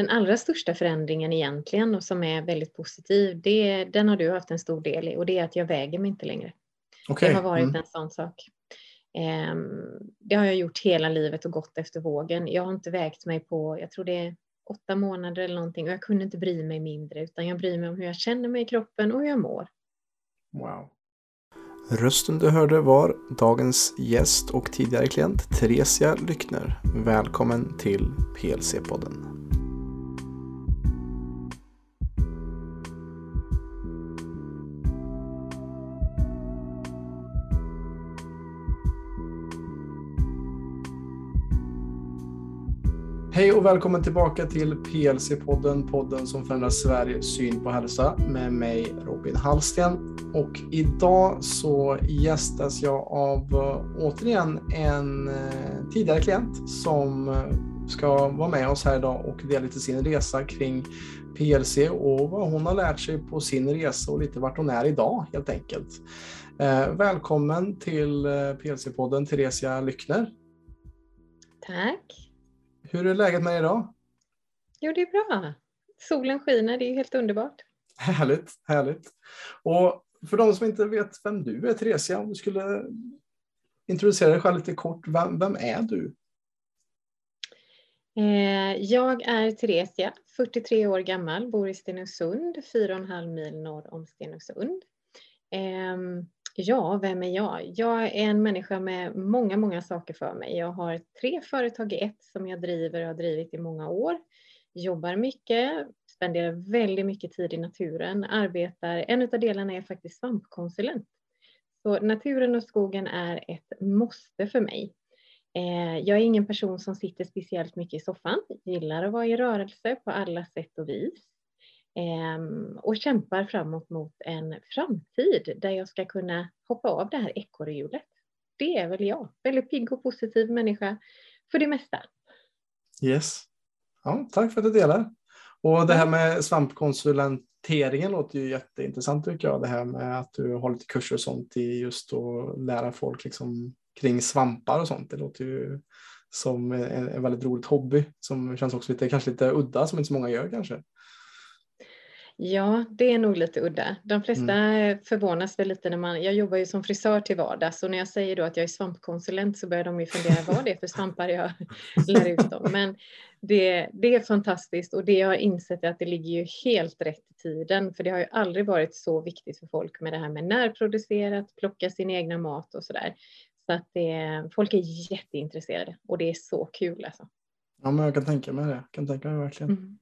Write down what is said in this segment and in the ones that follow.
den allra största förändringen egentligen och som är väldigt positiv, det, den har du haft en stor del i och det är att jag väger mig inte längre. Okay. Det har varit mm. en sån sak. Um, det har jag gjort hela livet och gått efter vågen. Jag har inte vägt mig på, jag tror det är åtta månader eller någonting och jag kunde inte bry mig mindre utan jag bryr mig om hur jag känner mig i kroppen och hur jag mår. Wow. Rösten du hörde var dagens gäst och tidigare klient Theresia Lyckner. Välkommen till PLC-podden. Hej och välkommen tillbaka till PLC-podden, podden som förändrar Sveriges syn på hälsa med mig Robin Hallsten. Och idag så gästas jag av eh, återigen en eh, tidigare klient som eh, ska vara med oss här idag och dela lite sin resa kring PLC och vad hon har lärt sig på sin resa och lite vart hon är idag helt enkelt. Välkommen till PLC-podden Theresia Lyckner. Tack. Hur är läget med dig idag? Jo, det är bra. Solen skiner, det är helt underbart. Härligt, härligt. Och för de som inte vet vem du är, Theresia, om du skulle introducera dig själv lite kort. Vem, vem är du? Eh, jag är Theresia, 43 år gammal, bor i Stenungsund, 4,5 mil norr om Stenungsund. Ja, vem är jag? Jag är en människa med många, många saker för mig. Jag har tre företag i ett som jag driver och har drivit i många år. Jobbar mycket, spenderar väldigt mycket tid i naturen, arbetar. En av delarna är faktiskt svampkonsulent. Så naturen och skogen är ett måste för mig. Eh, jag är ingen person som sitter speciellt mycket i soffan, gillar att vara i rörelse på alla sätt och vis. Ehm, och kämpar framåt mot en framtid där jag ska kunna hoppa av det här ekorrhjulet. Det är väl jag, väldigt pigg och positiv människa för det mesta. Yes. Ja, tack för att du delar. Och det här med svampkonsulenteringen låter ju jätteintressant tycker jag. Det här med att du har lite kurser och sånt i just att lära folk liksom kring svampar och sånt. Det låter ju som en, en väldigt roligt hobby som känns också lite, kanske lite udda som inte så många gör kanske. Ja, det är nog lite udda. De flesta mm. förvånas väl lite när man, jag jobbar ju som frisör till vardags och när jag säger då att jag är svampkonsulent så börjar de ju fundera vad det är för svampar jag lär ut dem. Men det, det är fantastiskt och det jag har insett är att det ligger ju helt rätt i tiden för det har ju aldrig varit så viktigt för folk med det här med närproducerat, plocka sin egna mat och sådär. Så att det, folk är jätteintresserade och det är så kul alltså. Ja, men jag kan tänka mig det. Jag kan tänka mig verkligen. Mm.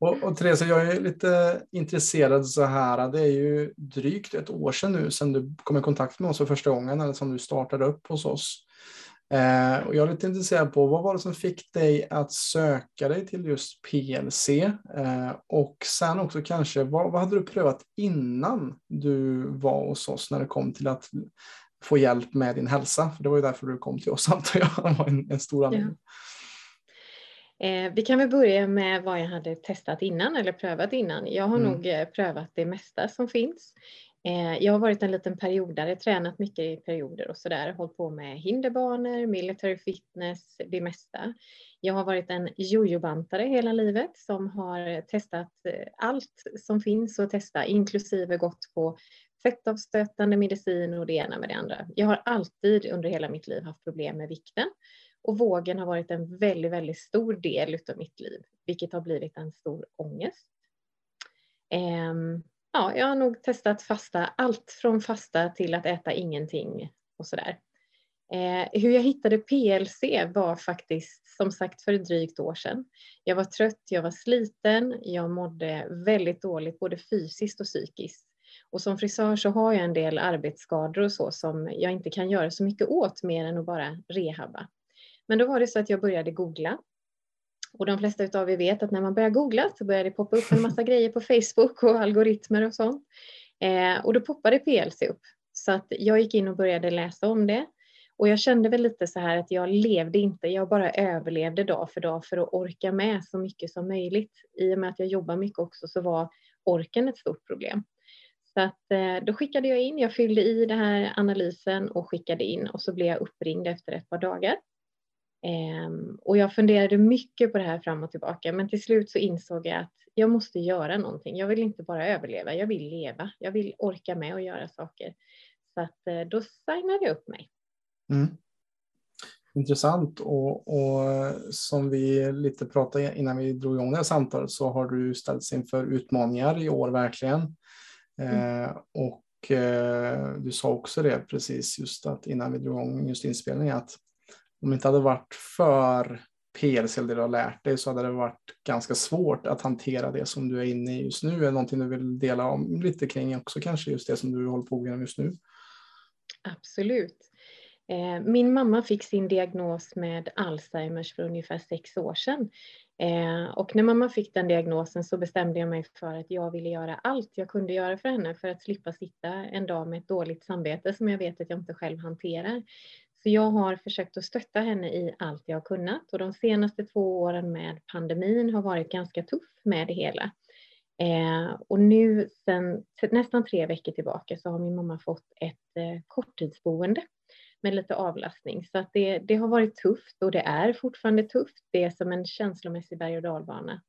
Och, och Therese, jag är lite intresserad så här. Det är ju drygt ett år sedan nu sedan du kom i kontakt med oss för första gången, eller som du startade upp hos oss. Eh, och jag är lite intresserad på vad var det som fick dig att söka dig till just PLC? Eh, och sen också kanske, vad, vad hade du prövat innan du var hos oss när det kom till att få hjälp med din hälsa? För det var ju därför du kom till oss antar jag. Det var en, en stor anledning. Ja. Eh, vi kan väl börja med vad jag hade testat innan eller prövat innan. Jag har mm. nog eh, prövat det mesta som finns. Eh, jag har varit en liten periodare, tränat mycket i perioder och sådär, hållit på med hinderbanor, military fitness, det mesta. Jag har varit en jojobantare hela livet som har testat allt som finns att testa, inklusive gått på fettavstötande medicin och det ena med det andra. Jag har alltid under hela mitt liv haft problem med vikten och vågen har varit en väldigt, väldigt stor del av mitt liv, vilket har blivit en stor ångest. Ehm, ja, jag har nog testat fasta, allt från fasta till att äta ingenting och sådär. Eh, hur jag hittade PLC var faktiskt som sagt för ett drygt år sedan. Jag var trött, jag var sliten, jag mådde väldigt dåligt både fysiskt och psykiskt. Och som frisör så har jag en del arbetsskador och så som jag inte kan göra så mycket åt mer än att bara rehabba. Men då var det så att jag började googla. Och de flesta av er vet att när man börjar googla så börjar det poppa upp en massa grejer på Facebook och algoritmer och sånt. Eh, och då poppade PLC upp. Så att jag gick in och började läsa om det. Och jag kände väl lite så här att jag levde inte, jag bara överlevde dag för dag för att orka med så mycket som möjligt. I och med att jag jobbar mycket också så var orken ett stort problem. Så att, eh, då skickade jag in, jag fyllde i den här analysen och skickade in och så blev jag uppringd efter ett par dagar och jag funderade mycket på det här fram och tillbaka, men till slut så insåg jag att jag måste göra någonting. Jag vill inte bara överleva, jag vill leva. Jag vill orka med och göra saker. Så att eh, då signade jag upp mig. Mm. Intressant och, och, som vi lite pratade innan vi drog igång det här samtalet så har du ställts inför utmaningar i år verkligen. Mm. Eh, och eh, du sa också det precis just att innan vi drog igång just inspelningen att om det inte hade varit för PLC eller det du har lärt dig så hade det varit ganska svårt att hantera det som du är inne i just nu. Är det någonting du vill dela om lite kring också kanske just det som du håller på med just nu? Absolut. Eh, min mamma fick sin diagnos med Alzheimers för ungefär sex år sedan. Eh, och när mamma fick den diagnosen så bestämde jag mig för att jag ville göra allt jag kunde göra för henne för att slippa sitta en dag med ett dåligt samvete som jag vet att jag inte själv hanterar. Så jag har försökt att stötta henne i allt jag har kunnat och de senaste två åren med pandemin har varit ganska tuff med det hela. Eh, och nu sen nästan tre veckor tillbaka så har min mamma fått ett eh, korttidsboende med lite avlastning. Så att det, det har varit tufft och det är fortfarande tufft. Det är som en känslomässig berg och dalbana.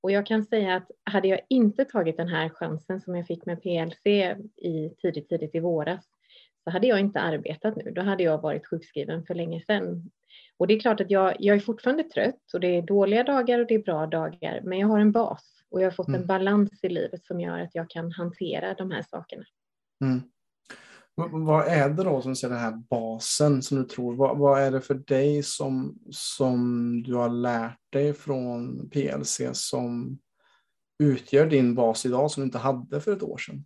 Och jag kan säga att hade jag inte tagit den här chansen som jag fick med PLC i tidigt, tidigt i våras så hade jag inte arbetat nu. Då hade jag varit sjukskriven för länge sedan. Och det är klart att jag, jag är fortfarande trött och det är dåliga dagar och det är bra dagar, men jag har en bas och jag har fått mm. en balans i livet som gör att jag kan hantera de här sakerna. Mm. Vad är det då som är den här basen som du tror? Vad, vad, är det för dig som, som du har lärt dig från PLC som utgör din bas idag som du inte hade för ett år sedan?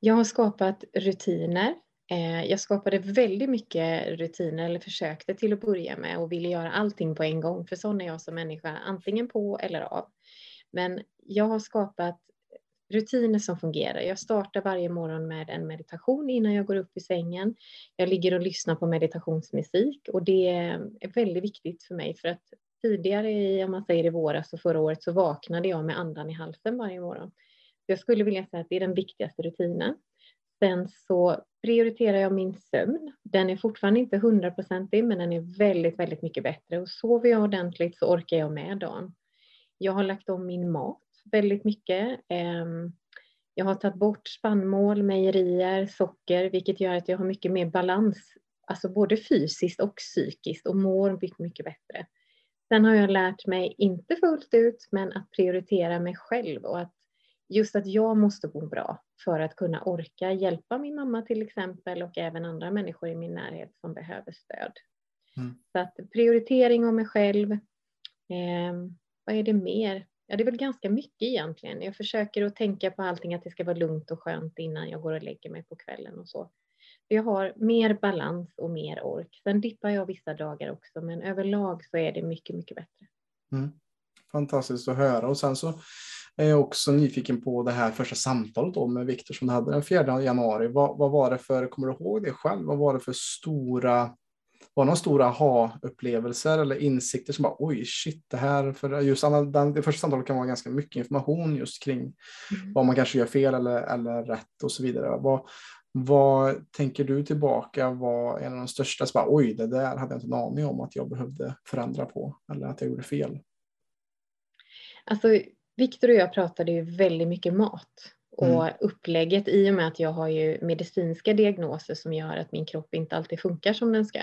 Jag har skapat rutiner. Eh, jag skapade väldigt mycket rutiner, eller försökte till att börja med och ville göra allting på en gång, för sån är jag som människa, antingen på eller av. Men jag har skapat rutiner som fungerar. Jag startar varje morgon med en meditation innan jag går upp i sängen. Jag ligger och lyssnar på meditationsmusik och det är väldigt viktigt för mig för att tidigare i, om man säger i våras och förra året så vaknade jag med andan i halsen varje morgon. Jag skulle vilja säga att det är den viktigaste rutinen. Sen så prioriterar jag min sömn. Den är fortfarande inte hundraprocentig, men den är väldigt, väldigt mycket bättre. Och sover jag ordentligt så orkar jag med dagen. Jag har lagt om min mat väldigt mycket. Ehm, jag har tagit bort spannmål, mejerier, socker, vilket gör att jag har mycket mer balans, alltså både fysiskt och psykiskt och mår mycket, mycket bättre. Sen har jag lärt mig, inte fullt ut, men att prioritera mig själv och att just att jag måste må bra för att kunna orka hjälpa min mamma till exempel och även andra människor i min närhet som behöver stöd. Mm. Så att prioritering av mig själv. Eh, vad är det mer? Ja, det är väl ganska mycket egentligen. Jag försöker att tänka på allting, att det ska vara lugnt och skönt innan jag går och lägger mig på kvällen och så. Jag har mer balans och mer ork. Sen dippar jag vissa dagar också, men överlag så är det mycket, mycket bättre. Mm. Fantastiskt att höra och sen så är jag också nyfiken på det här första samtalet då med Viktor som du hade den 4 januari. Vad, vad var det för, kommer du ihåg det själv? Vad var det för stora var några stora aha-upplevelser eller insikter som bara oj shit det här, för just den, det första samtalet kan vara ganska mycket information just kring mm. vad man kanske gör fel eller, eller rätt och så vidare. Vad, vad tänker du tillbaka var en av de största, så bara, oj det där hade jag inte en aning om att jag behövde förändra på eller att jag gjorde fel? Alltså Viktor och jag pratade ju väldigt mycket mat och mm. upplägget i och med att jag har ju medicinska diagnoser som gör att min kropp inte alltid funkar som den ska.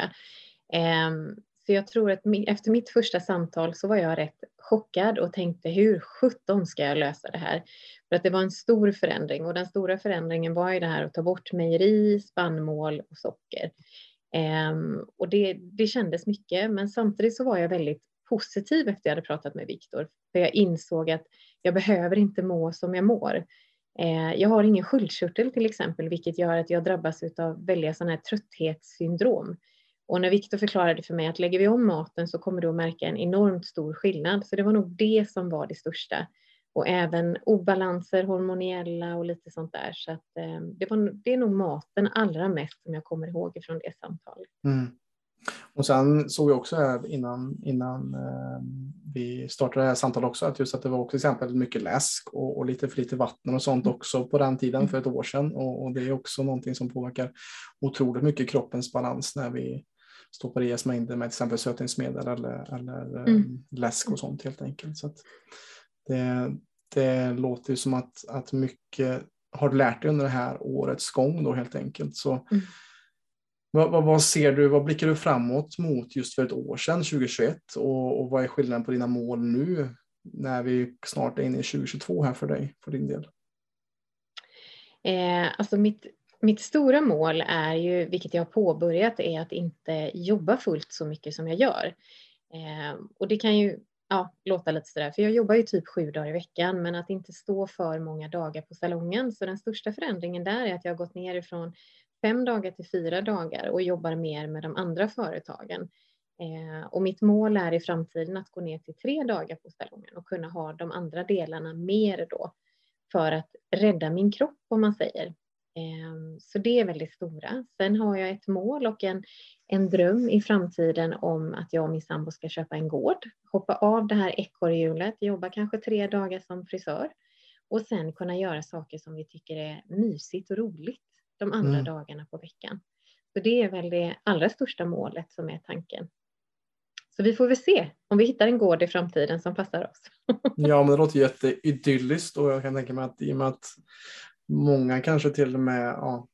Ehm, så jag tror att efter mitt första samtal så var jag rätt chockad och tänkte hur sjutton ska jag lösa det här? För att det var en stor förändring och den stora förändringen var ju det här att ta bort mejeri, spannmål och socker. Ehm, och det, det kändes mycket men samtidigt så var jag väldigt positiv efter jag hade pratat med Viktor. För jag insåg att jag behöver inte må som jag mår. Eh, jag har ingen sköldkörtel till exempel, vilket gör att jag drabbas av väldiga sådana här trötthetssyndrom. Och när Viktor förklarade för mig att lägger vi om maten så kommer du att märka en enormt stor skillnad. Så det var nog det som var det största. Och även obalanser, hormoniella och lite sånt där. Så att, eh, det, var, det är nog maten allra mest som jag kommer ihåg från det samtalet. Mm. Och sen såg jag också här innan, innan eh, vi startade det här samtalet också att just att det var till exempel mycket läsk och, och, lite för lite vatten och sånt också på den tiden för ett år sedan. Och, och, det är också någonting som påverkar otroligt mycket kroppens balans när vi stoppar i oss mängder med till exempel sötningsmedel eller, eller mm. Ehm, läsk och sånt helt enkelt. Så det, det låter ju som att, att mycket har du lärt dig under det här årets gång då helt enkelt. Så mm vad, vad, vad, ser du, vad blickar du framåt mot just för ett år sedan, 2021 och, och vad är skillnaden på dina mål nu när vi snart är inne i 2022 här för dig, för din del? Eh, alltså mitt, mitt stora mål är ju, vilket jag har påbörjat, är att inte jobba fullt så mycket som jag gör. Eh, och det kan ju ja, låta lite sådär, för jag jobbar ju typ sju dagar i veckan, men att inte stå för många dagar på salongen. Så den största förändringen där är att jag har gått ner ifrån fem dagar till fyra dagar och jobbar mer med de andra företagen. Eh, och mitt mål är i framtiden att gå ner till tre dagar på salongen och kunna ha de andra delarna mer då för att rädda min kropp om man säger. Eh, så det är väldigt stora. Sen har jag ett mål och en, en dröm i framtiden om att jag och min sambo ska köpa en gård, hoppa av det här ekorrhjulet, jobba kanske tre dagar som frisör och sen kunna göra saker som vi tycker är mysigt och roligt de andra mm. dagarna på veckan. Så det är väl det allra största målet som är tanken. Så vi får väl se om vi hittar en gård i framtiden som passar oss. ja, men det låter jätteidylliskt och jag kan tänka mig att i och med att Många kanske till och med ja,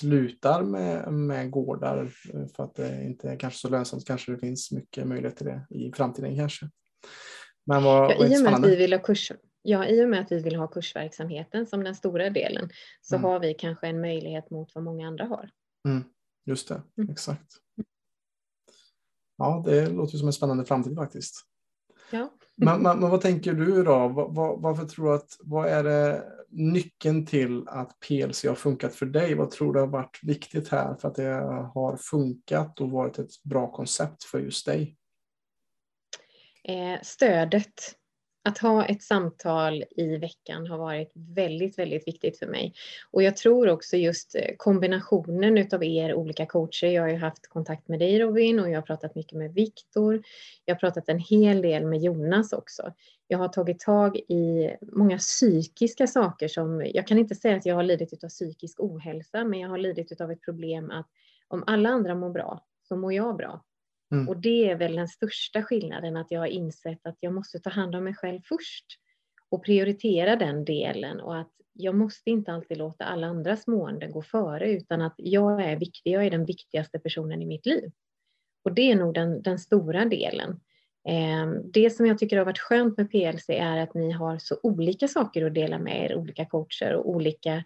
slutar med, med gårdar för att det inte är kanske så lönsamt. Kanske det finns mycket möjlighet till det i framtiden kanske. Men vad, ja, i, och med att vi vill ha kurs, ja, I och med att vi vill ha kursverksamheten som den stora delen så mm. har vi kanske en möjlighet mot vad många andra har. Mm, just det, mm. exakt. Ja, det låter som en spännande framtid faktiskt. Ja. men, men, men, vad tänker du då? Var, var, varför tror du att, vad är det nyckeln till att PLC har funkat för dig? Vad tror du har varit viktigt här för att det har funkat och varit ett bra koncept för just dig? Eh, stödet att ha ett samtal i veckan har varit väldigt, väldigt viktigt för mig. Och jag tror också just eh, kombinationen utav er olika coacher. Jag har ju haft kontakt med dig Robin och jag har pratat mycket med Viktor. Jag har pratat en hel del med Jonas också. Jag har tagit tag i många psykiska saker som, jag kan inte säga att jag har lidit av psykisk ohälsa, men jag har lidit av ett problem att om alla andra mår bra så mår jag bra. Mm. Och det är väl den största skillnaden, att jag har insett att jag måste ta hand om mig själv först och prioritera den delen och att jag måste inte alltid låta alla andras mående gå före utan att jag är viktig, jag är den viktigaste personen i mitt liv. Och det är nog den, den stora delen. Ehm, det som jag tycker har varit skönt med PLC är att ni har så olika saker att dela med er, olika coacher och olika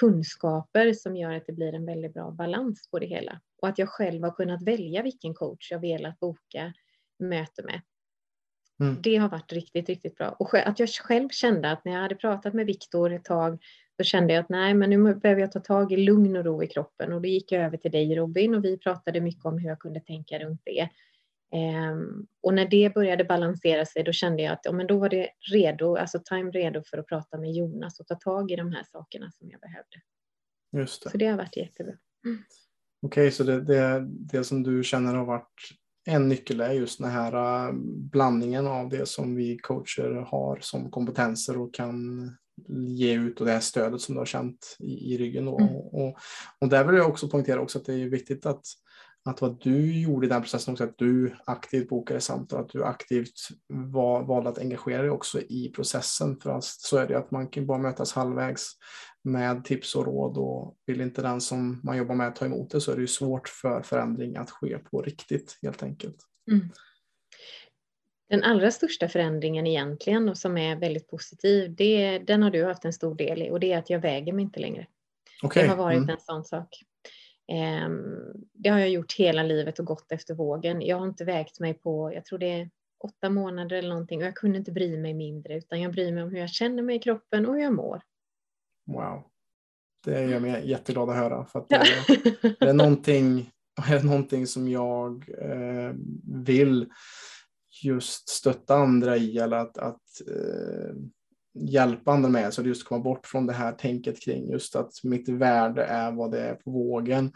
kunskaper som gör att det blir en väldigt bra balans på det hela. Och att jag själv har kunnat välja vilken coach jag velat boka möte med. Mm. Det har varit riktigt, riktigt bra. Och att jag själv kände att när jag hade pratat med Viktor ett tag så kände jag att nej, men nu behöver jag ta tag i lugn och ro i kroppen och då gick jag över till dig Robin och vi pratade mycket om hur jag kunde tänka runt det. Um, och när det började balansera sig då kände jag att ja, men då var det redo, alltså time redo för att prata med Jonas och ta tag i de här sakerna som jag behövde. Just det. Så det har varit jättebra. Mm. Okej, okay, så det, det, det som du känner har varit en nyckel är just den här äh, blandningen av det som vi coacher har som kompetenser och kan ge ut och det här stödet som du har känt i, i ryggen. Då. Mm. Och, och där vill jag också poängtera också att det är viktigt att att vad du gjorde i den processen också, att du aktivt bokade samtal, att du aktivt var, valde att engagera dig också i processen. För så är det att man kan bara mötas halvvägs med tips och råd och vill inte den som man jobbar med ta emot det så är det ju svårt för förändring att ske på riktigt helt enkelt. Mm. Den allra största förändringen egentligen och som är väldigt positiv, det, den har du haft en stor del i och det är att jag väger mig inte längre. Okay. Det har varit mm. en sån sak. Ehm, det har jag gjort hela livet och gått efter vågen. Jag har inte vägt mig på, jag tror det är åtta månader eller någonting och jag kunde inte bry mig mindre utan jag bryr mig om hur jag känner mig i kroppen och hur jag mår. Wow. Det gör mig jätteglad att höra för att det, det är någonting, är någonting som jag eh, vill just stötta andra i eller att, att eh, hjälpa andra med. Så det just komma bort från det här tänket kring just att mitt värde är vad det är på vågen.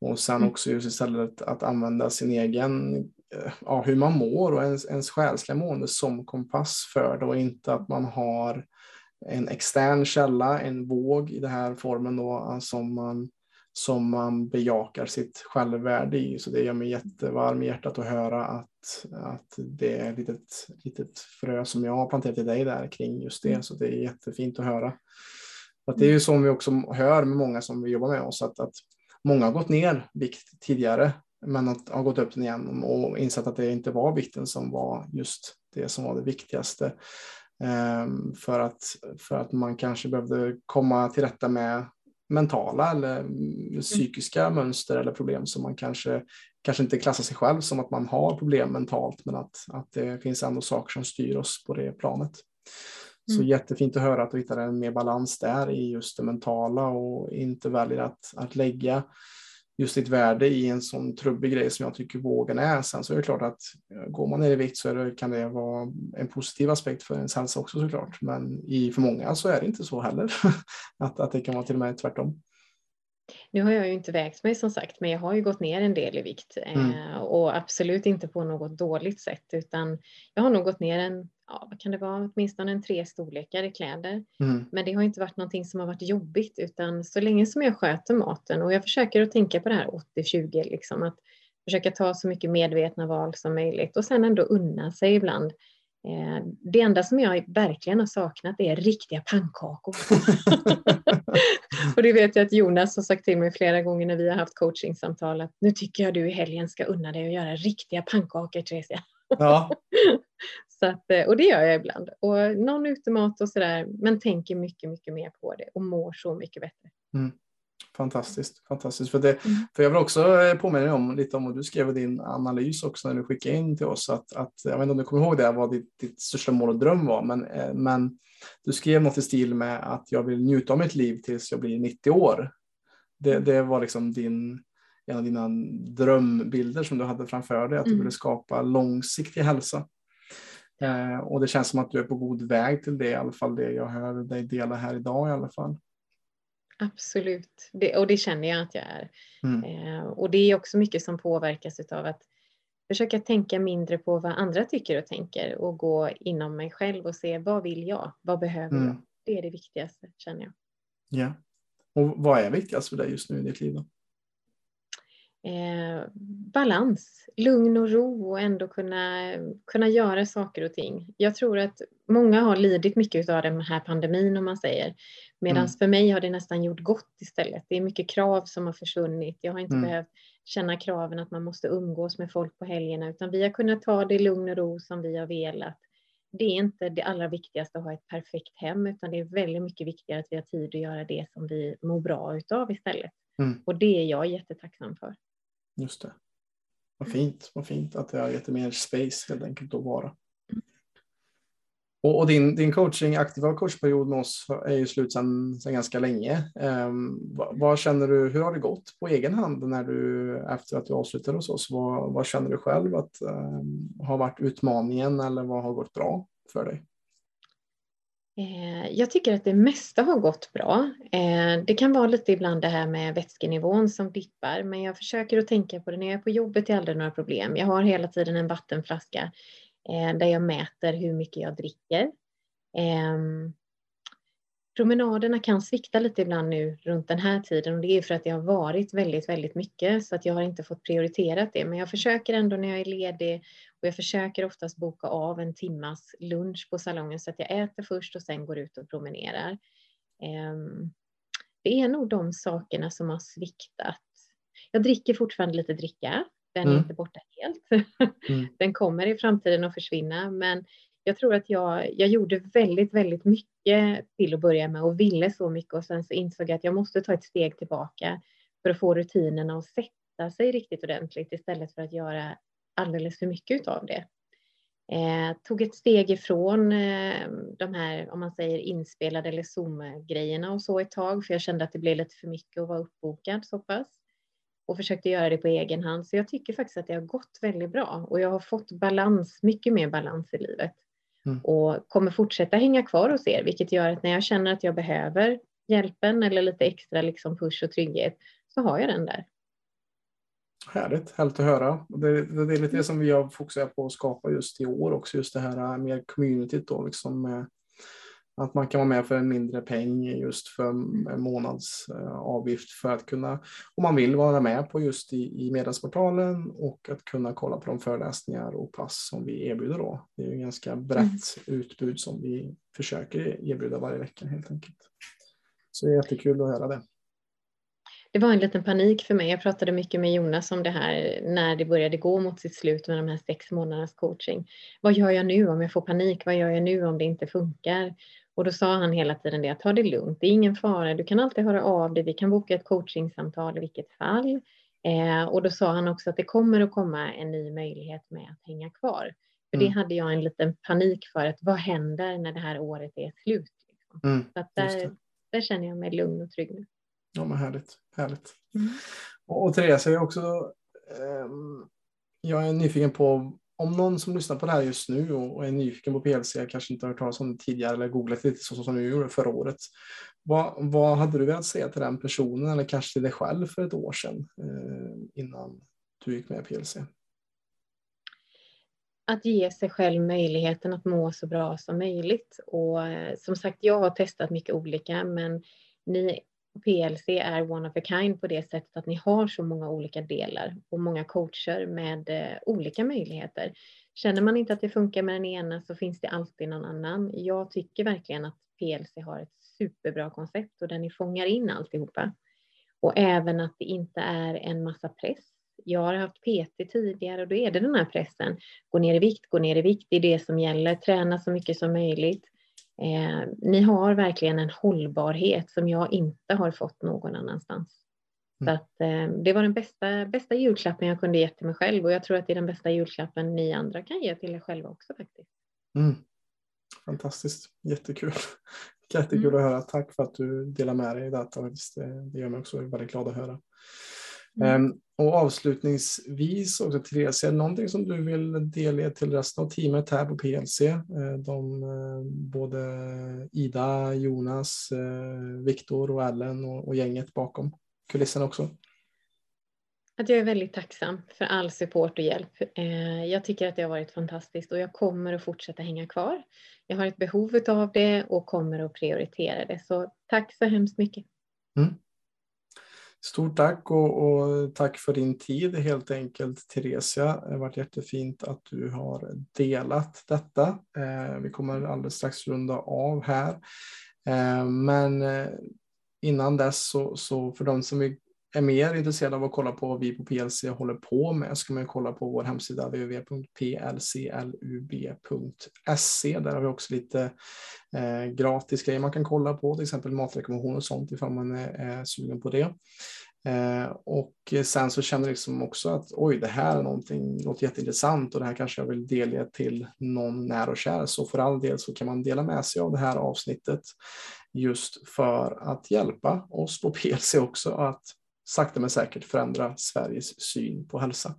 Och sen mm. också just istället att använda sin egen, eh, ja, hur man mår och ens, ens själsliga mående som kompass för det och inte att man har en extern källa, en våg i den här formen då som man som man bejakar sitt självvärde i. Så det gör mig jättevarm i hjärtat att höra att, att det är ett litet, litet frö som jag har planterat i dig där kring just det. Mm. Så det är jättefint att höra. Att det är ju som vi också hör med många som vi jobbar med oss, att, att många har gått ner vikt tidigare, men att, har gått upp den igen och insett att det inte var vikten som var just det som var det viktigaste. Um, för, att, för att man kanske behövde komma till rätta med mentala eller mm. psykiska mönster eller problem som man kanske, kanske inte klassar sig själv som att man har problem mentalt, men att, att det finns ändå saker som styr oss på det planet. Så mm. jättefint att höra att du hittar en mer balans där i just det mentala och inte väljer att, att lägga just ditt värde i en sån trubbig grej som jag tycker vågen är. Sen så är det klart att eh, går man ner i vikt så det, kan det vara en positiv aspekt för ens hälsa också såklart. Men i, för många så är det inte så heller. att, att det kan vara till och med tvärtom. Nu har jag ju inte vägt mig som sagt, men jag har ju gått ner en del i vikt mm. eh, och absolut inte på något dåligt sätt, utan jag har nog gått ner en, ja, vad kan det vara, åtminstone en tre storlekar i kläder. Mm. Men det har inte varit någonting som har varit jobbigt, utan så länge som jag sköter maten och jag försöker att tänka på det här 80-20, liksom att försöka ta så mycket medvetna val som möjligt och sen ändå unna sig ibland det enda som jag verkligen har saknat är riktiga pannkakor. och det vet jag att Jonas har sagt till mig flera gånger när vi har haft coachingsamtal att nu tycker jag du i helgen ska unna dig att göra riktiga pannkakor Theresia. Ja. så att, eh, och det gör jag ibland. Och någon utemat och sådär men tänker mycket, mycket mer på det och mår så mycket bättre. Mm. Fantastiskt, fantastiskt. För, det, mm. för jag vill också eh, påminna om lite om vad du skrev i din analys också när du skickade in till oss. Att, att, jag vet inte om du kommer ihåg det, vad ditt, ditt största mål och dröm var, men, eh, men du skrev något i stil med att jag vill njuta av mitt liv tills jag blir 90 år. Det, mm. det var liksom din, en av dina drömbilder som du hade framför dig, att du mm. ville skapa långsiktig hälsa. Eh, och det känns som att du är på god väg till det, i alla fall det jag hör dig dela här idag i alla fall. Absolut, det, och det känner jag att jag är. Mm. Eh, och det är också mycket som påverkas av att försöka tänka mindre på vad andra tycker och tänker och gå inom mig själv och se vad vill jag? Vad behöver mm. jag? Det är det viktigaste känner jag. Ja. Och vad är viktigast för dig just nu i ditt liv? Då? Eh, balans, lugn och ro och ändå kunna, kunna göra saker och ting. Jag tror att många har lidit mycket av den här pandemin om man säger. Medan mm. för mig har det nästan gjort gott istället. Det är mycket krav som har försvunnit. Jag har inte mm. behövt känna kraven att man måste umgås med folk på helgerna utan vi har kunnat ta det lugn och ro som vi har velat. Det är inte det allra viktigaste att ha ett perfekt hem utan det är väldigt mycket viktigare att vi har tid att göra det som vi mår bra utav istället. Mm. Och det är jag jättetacksam för. Just det. Vad fint, vad fint att det har gett mer space helt enkelt att vara. Och, och, din, din coaching, aktiva coachperiod med oss är ju slut sedan, ganska länge. Um, vad, vad, känner du, hur har det gått på egen hand när du, efter att du avslutade hos oss? Vad, vad känner du själv att um, har varit utmaningen eller vad har gått bra för dig? Eh, jag tycker att det mesta har gått bra. Eh, det kan vara lite ibland det här med vätskenivån som dippar, men jag försöker att tänka på det. När jag är på jobbet är det aldrig några problem. Jag har hela tiden en vattenflaska eh, där jag mäter hur mycket jag dricker. Ehm, Promenaderna kan svikta lite ibland nu runt den här tiden och det är för att det har varit väldigt, väldigt mycket så att jag har inte fått prioriterat det. Men jag försöker ändå när jag är ledig och jag försöker oftast boka av en timmas lunch på salongen så att jag äter först och sen går ut och promenerar. Ehm, det är nog de sakerna som har sviktat. Jag dricker fortfarande lite dricka. Den är mm. inte borta helt. Mm. Den kommer i framtiden att försvinna, men jag tror att jag, jag gjorde väldigt, väldigt mycket till att börja med och ville så mycket och sen så insåg jag att jag måste ta ett steg tillbaka för att få rutinerna att sätta sig riktigt ordentligt istället för att göra alldeles för mycket av det. Eh, tog ett steg ifrån eh, de här, om man säger inspelade eller Zoom-grejerna och så ett tag, för jag kände att det blev lite för mycket att vara uppbokad så pass. Och försökte göra det på egen hand. Så jag tycker faktiskt att det har gått väldigt bra och jag har fått balans, mycket mer balans i livet. Mm. Och kommer fortsätta hänga kvar hos er, vilket gör att när jag känner att jag behöver hjälpen eller lite extra liksom push och trygghet så har jag den där. Härligt, härligt att höra. Det, det, det är lite det som vi har fokuserat på att skapa just i år också, just det här med communityt då, liksom med, Att man kan vara med för en mindre peng just för en månadsavgift för att kunna, om man vill, vara med på just i, i medlemsportalen och att kunna kolla på de föreläsningar och pass som vi erbjuder då. Det är ju ganska brett mm. utbud som vi försöker erbjuda varje vecka helt enkelt. Så det är jättekul att höra det. Det var en liten panik för mig. Jag pratade mycket med Jonas om det här när det började gå mot sitt slut med de här sex månadernas coaching. Vad gör jag nu om jag får panik? Vad gör jag nu om det inte funkar? Och då sa han hela tiden det, att ta det lugnt, det är ingen fara, du kan alltid höra av dig, vi kan boka ett coachingsamtal i vilket fall. Eh, och då sa han också att det kommer att komma en ny möjlighet med att hänga kvar. För mm. det hade jag en liten panik för, att vad händer när det här året är slut? Liksom. Mm, så att där, där känner jag mig lugn och trygg nu. Ja, men härligt. härligt. Mm. Och, och Therese, jag är också eh, jag är nyfiken på om någon som lyssnar på det här just nu och är nyfiken på PLC, kanske inte har hört talas om det tidigare eller googlat lite så som du gjorde förra året. Vad, vad hade du velat säga till den personen eller kanske till dig själv för ett år sedan eh, innan du gick med i PLC? Att ge sig själv möjligheten att må så bra som möjligt. Och eh, som sagt, jag har testat mycket olika, men ni PLC är one of a kind på det sättet att ni har så många olika delar och många coacher med eh, olika möjligheter. Känner man inte att det funkar med den ena så finns det alltid någon annan. Jag tycker verkligen att PLC har ett superbra koncept och där ni fångar in alltihopa. Och även att det inte är en massa press. Jag har haft PT tidigare och då är det den här pressen. Gå ner i vikt, gå ner i vikt, det är det som gäller. Träna så mycket som möjligt. Eh, ni har verkligen en hållbarhet som jag inte har fått någon annanstans. Mm. Så att, eh, det var den bästa, bästa julklappen jag kunde ge till mig själv och jag tror att det är den bästa julklappen ni andra kan ge till er själva också faktiskt. Mm. Fantastiskt, jättekul. Jättekul mm. att höra. Tack för att du delar med dig detta. Det gör mig också väldigt glad att höra. Mm. Um, och avslutningsvis också Therese, någonting som du vill delge till resten av teamet här på PLC? Eh, de, eh, både Ida, Jonas, Viktor och Ellen och, och gänget bakom kulisserna också. Att jag är väldigt tacksam för all support och hjälp. Jag tycker att det har varit fantastiskt och jag kommer att fortsätta hänga kvar. Jag har ett behov av det och kommer att prioritera det. Så tack så hemskt mycket. Mm. Stort tack och, och, tack för din tid helt enkelt Theresia. Det har varit jättefint att du har delat detta. Eh, vi kommer alldeles strax runda av här. Eh, men eh, innan dess så, så för de som vill är mer intresserad av att kolla på vad vi på PLC håller på med så kan man kolla på vår hemsida www.plclub.se. Där har vi också lite eh, gratis grejer man kan kolla på, till exempel matrekommendationer och sånt ifall man är, är sugen på det. Eh, och sen så känner jag liksom också att oj, det här är någonting, låter jätteintressant och det här kanske jag vill delge till någon när och kär. Så för all del så kan man dela med sig av det här avsnittet just för att hjälpa oss på PLC också att sakta men säkert förändra Sveriges syn på hälsa.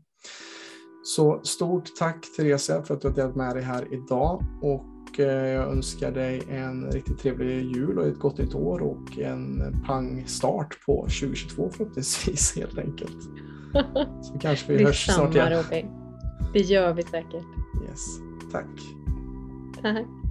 Så stort tack Theresia för att du har delat med dig här idag och eh, jag önskar dig en riktigt trevlig jul och ett gott nytt år och en pangstart på 2022 förhoppningsvis helt enkelt. Så kanske vi hörs snart igen. Robin. Det gör vi säkert. Yes. Tack. Tack.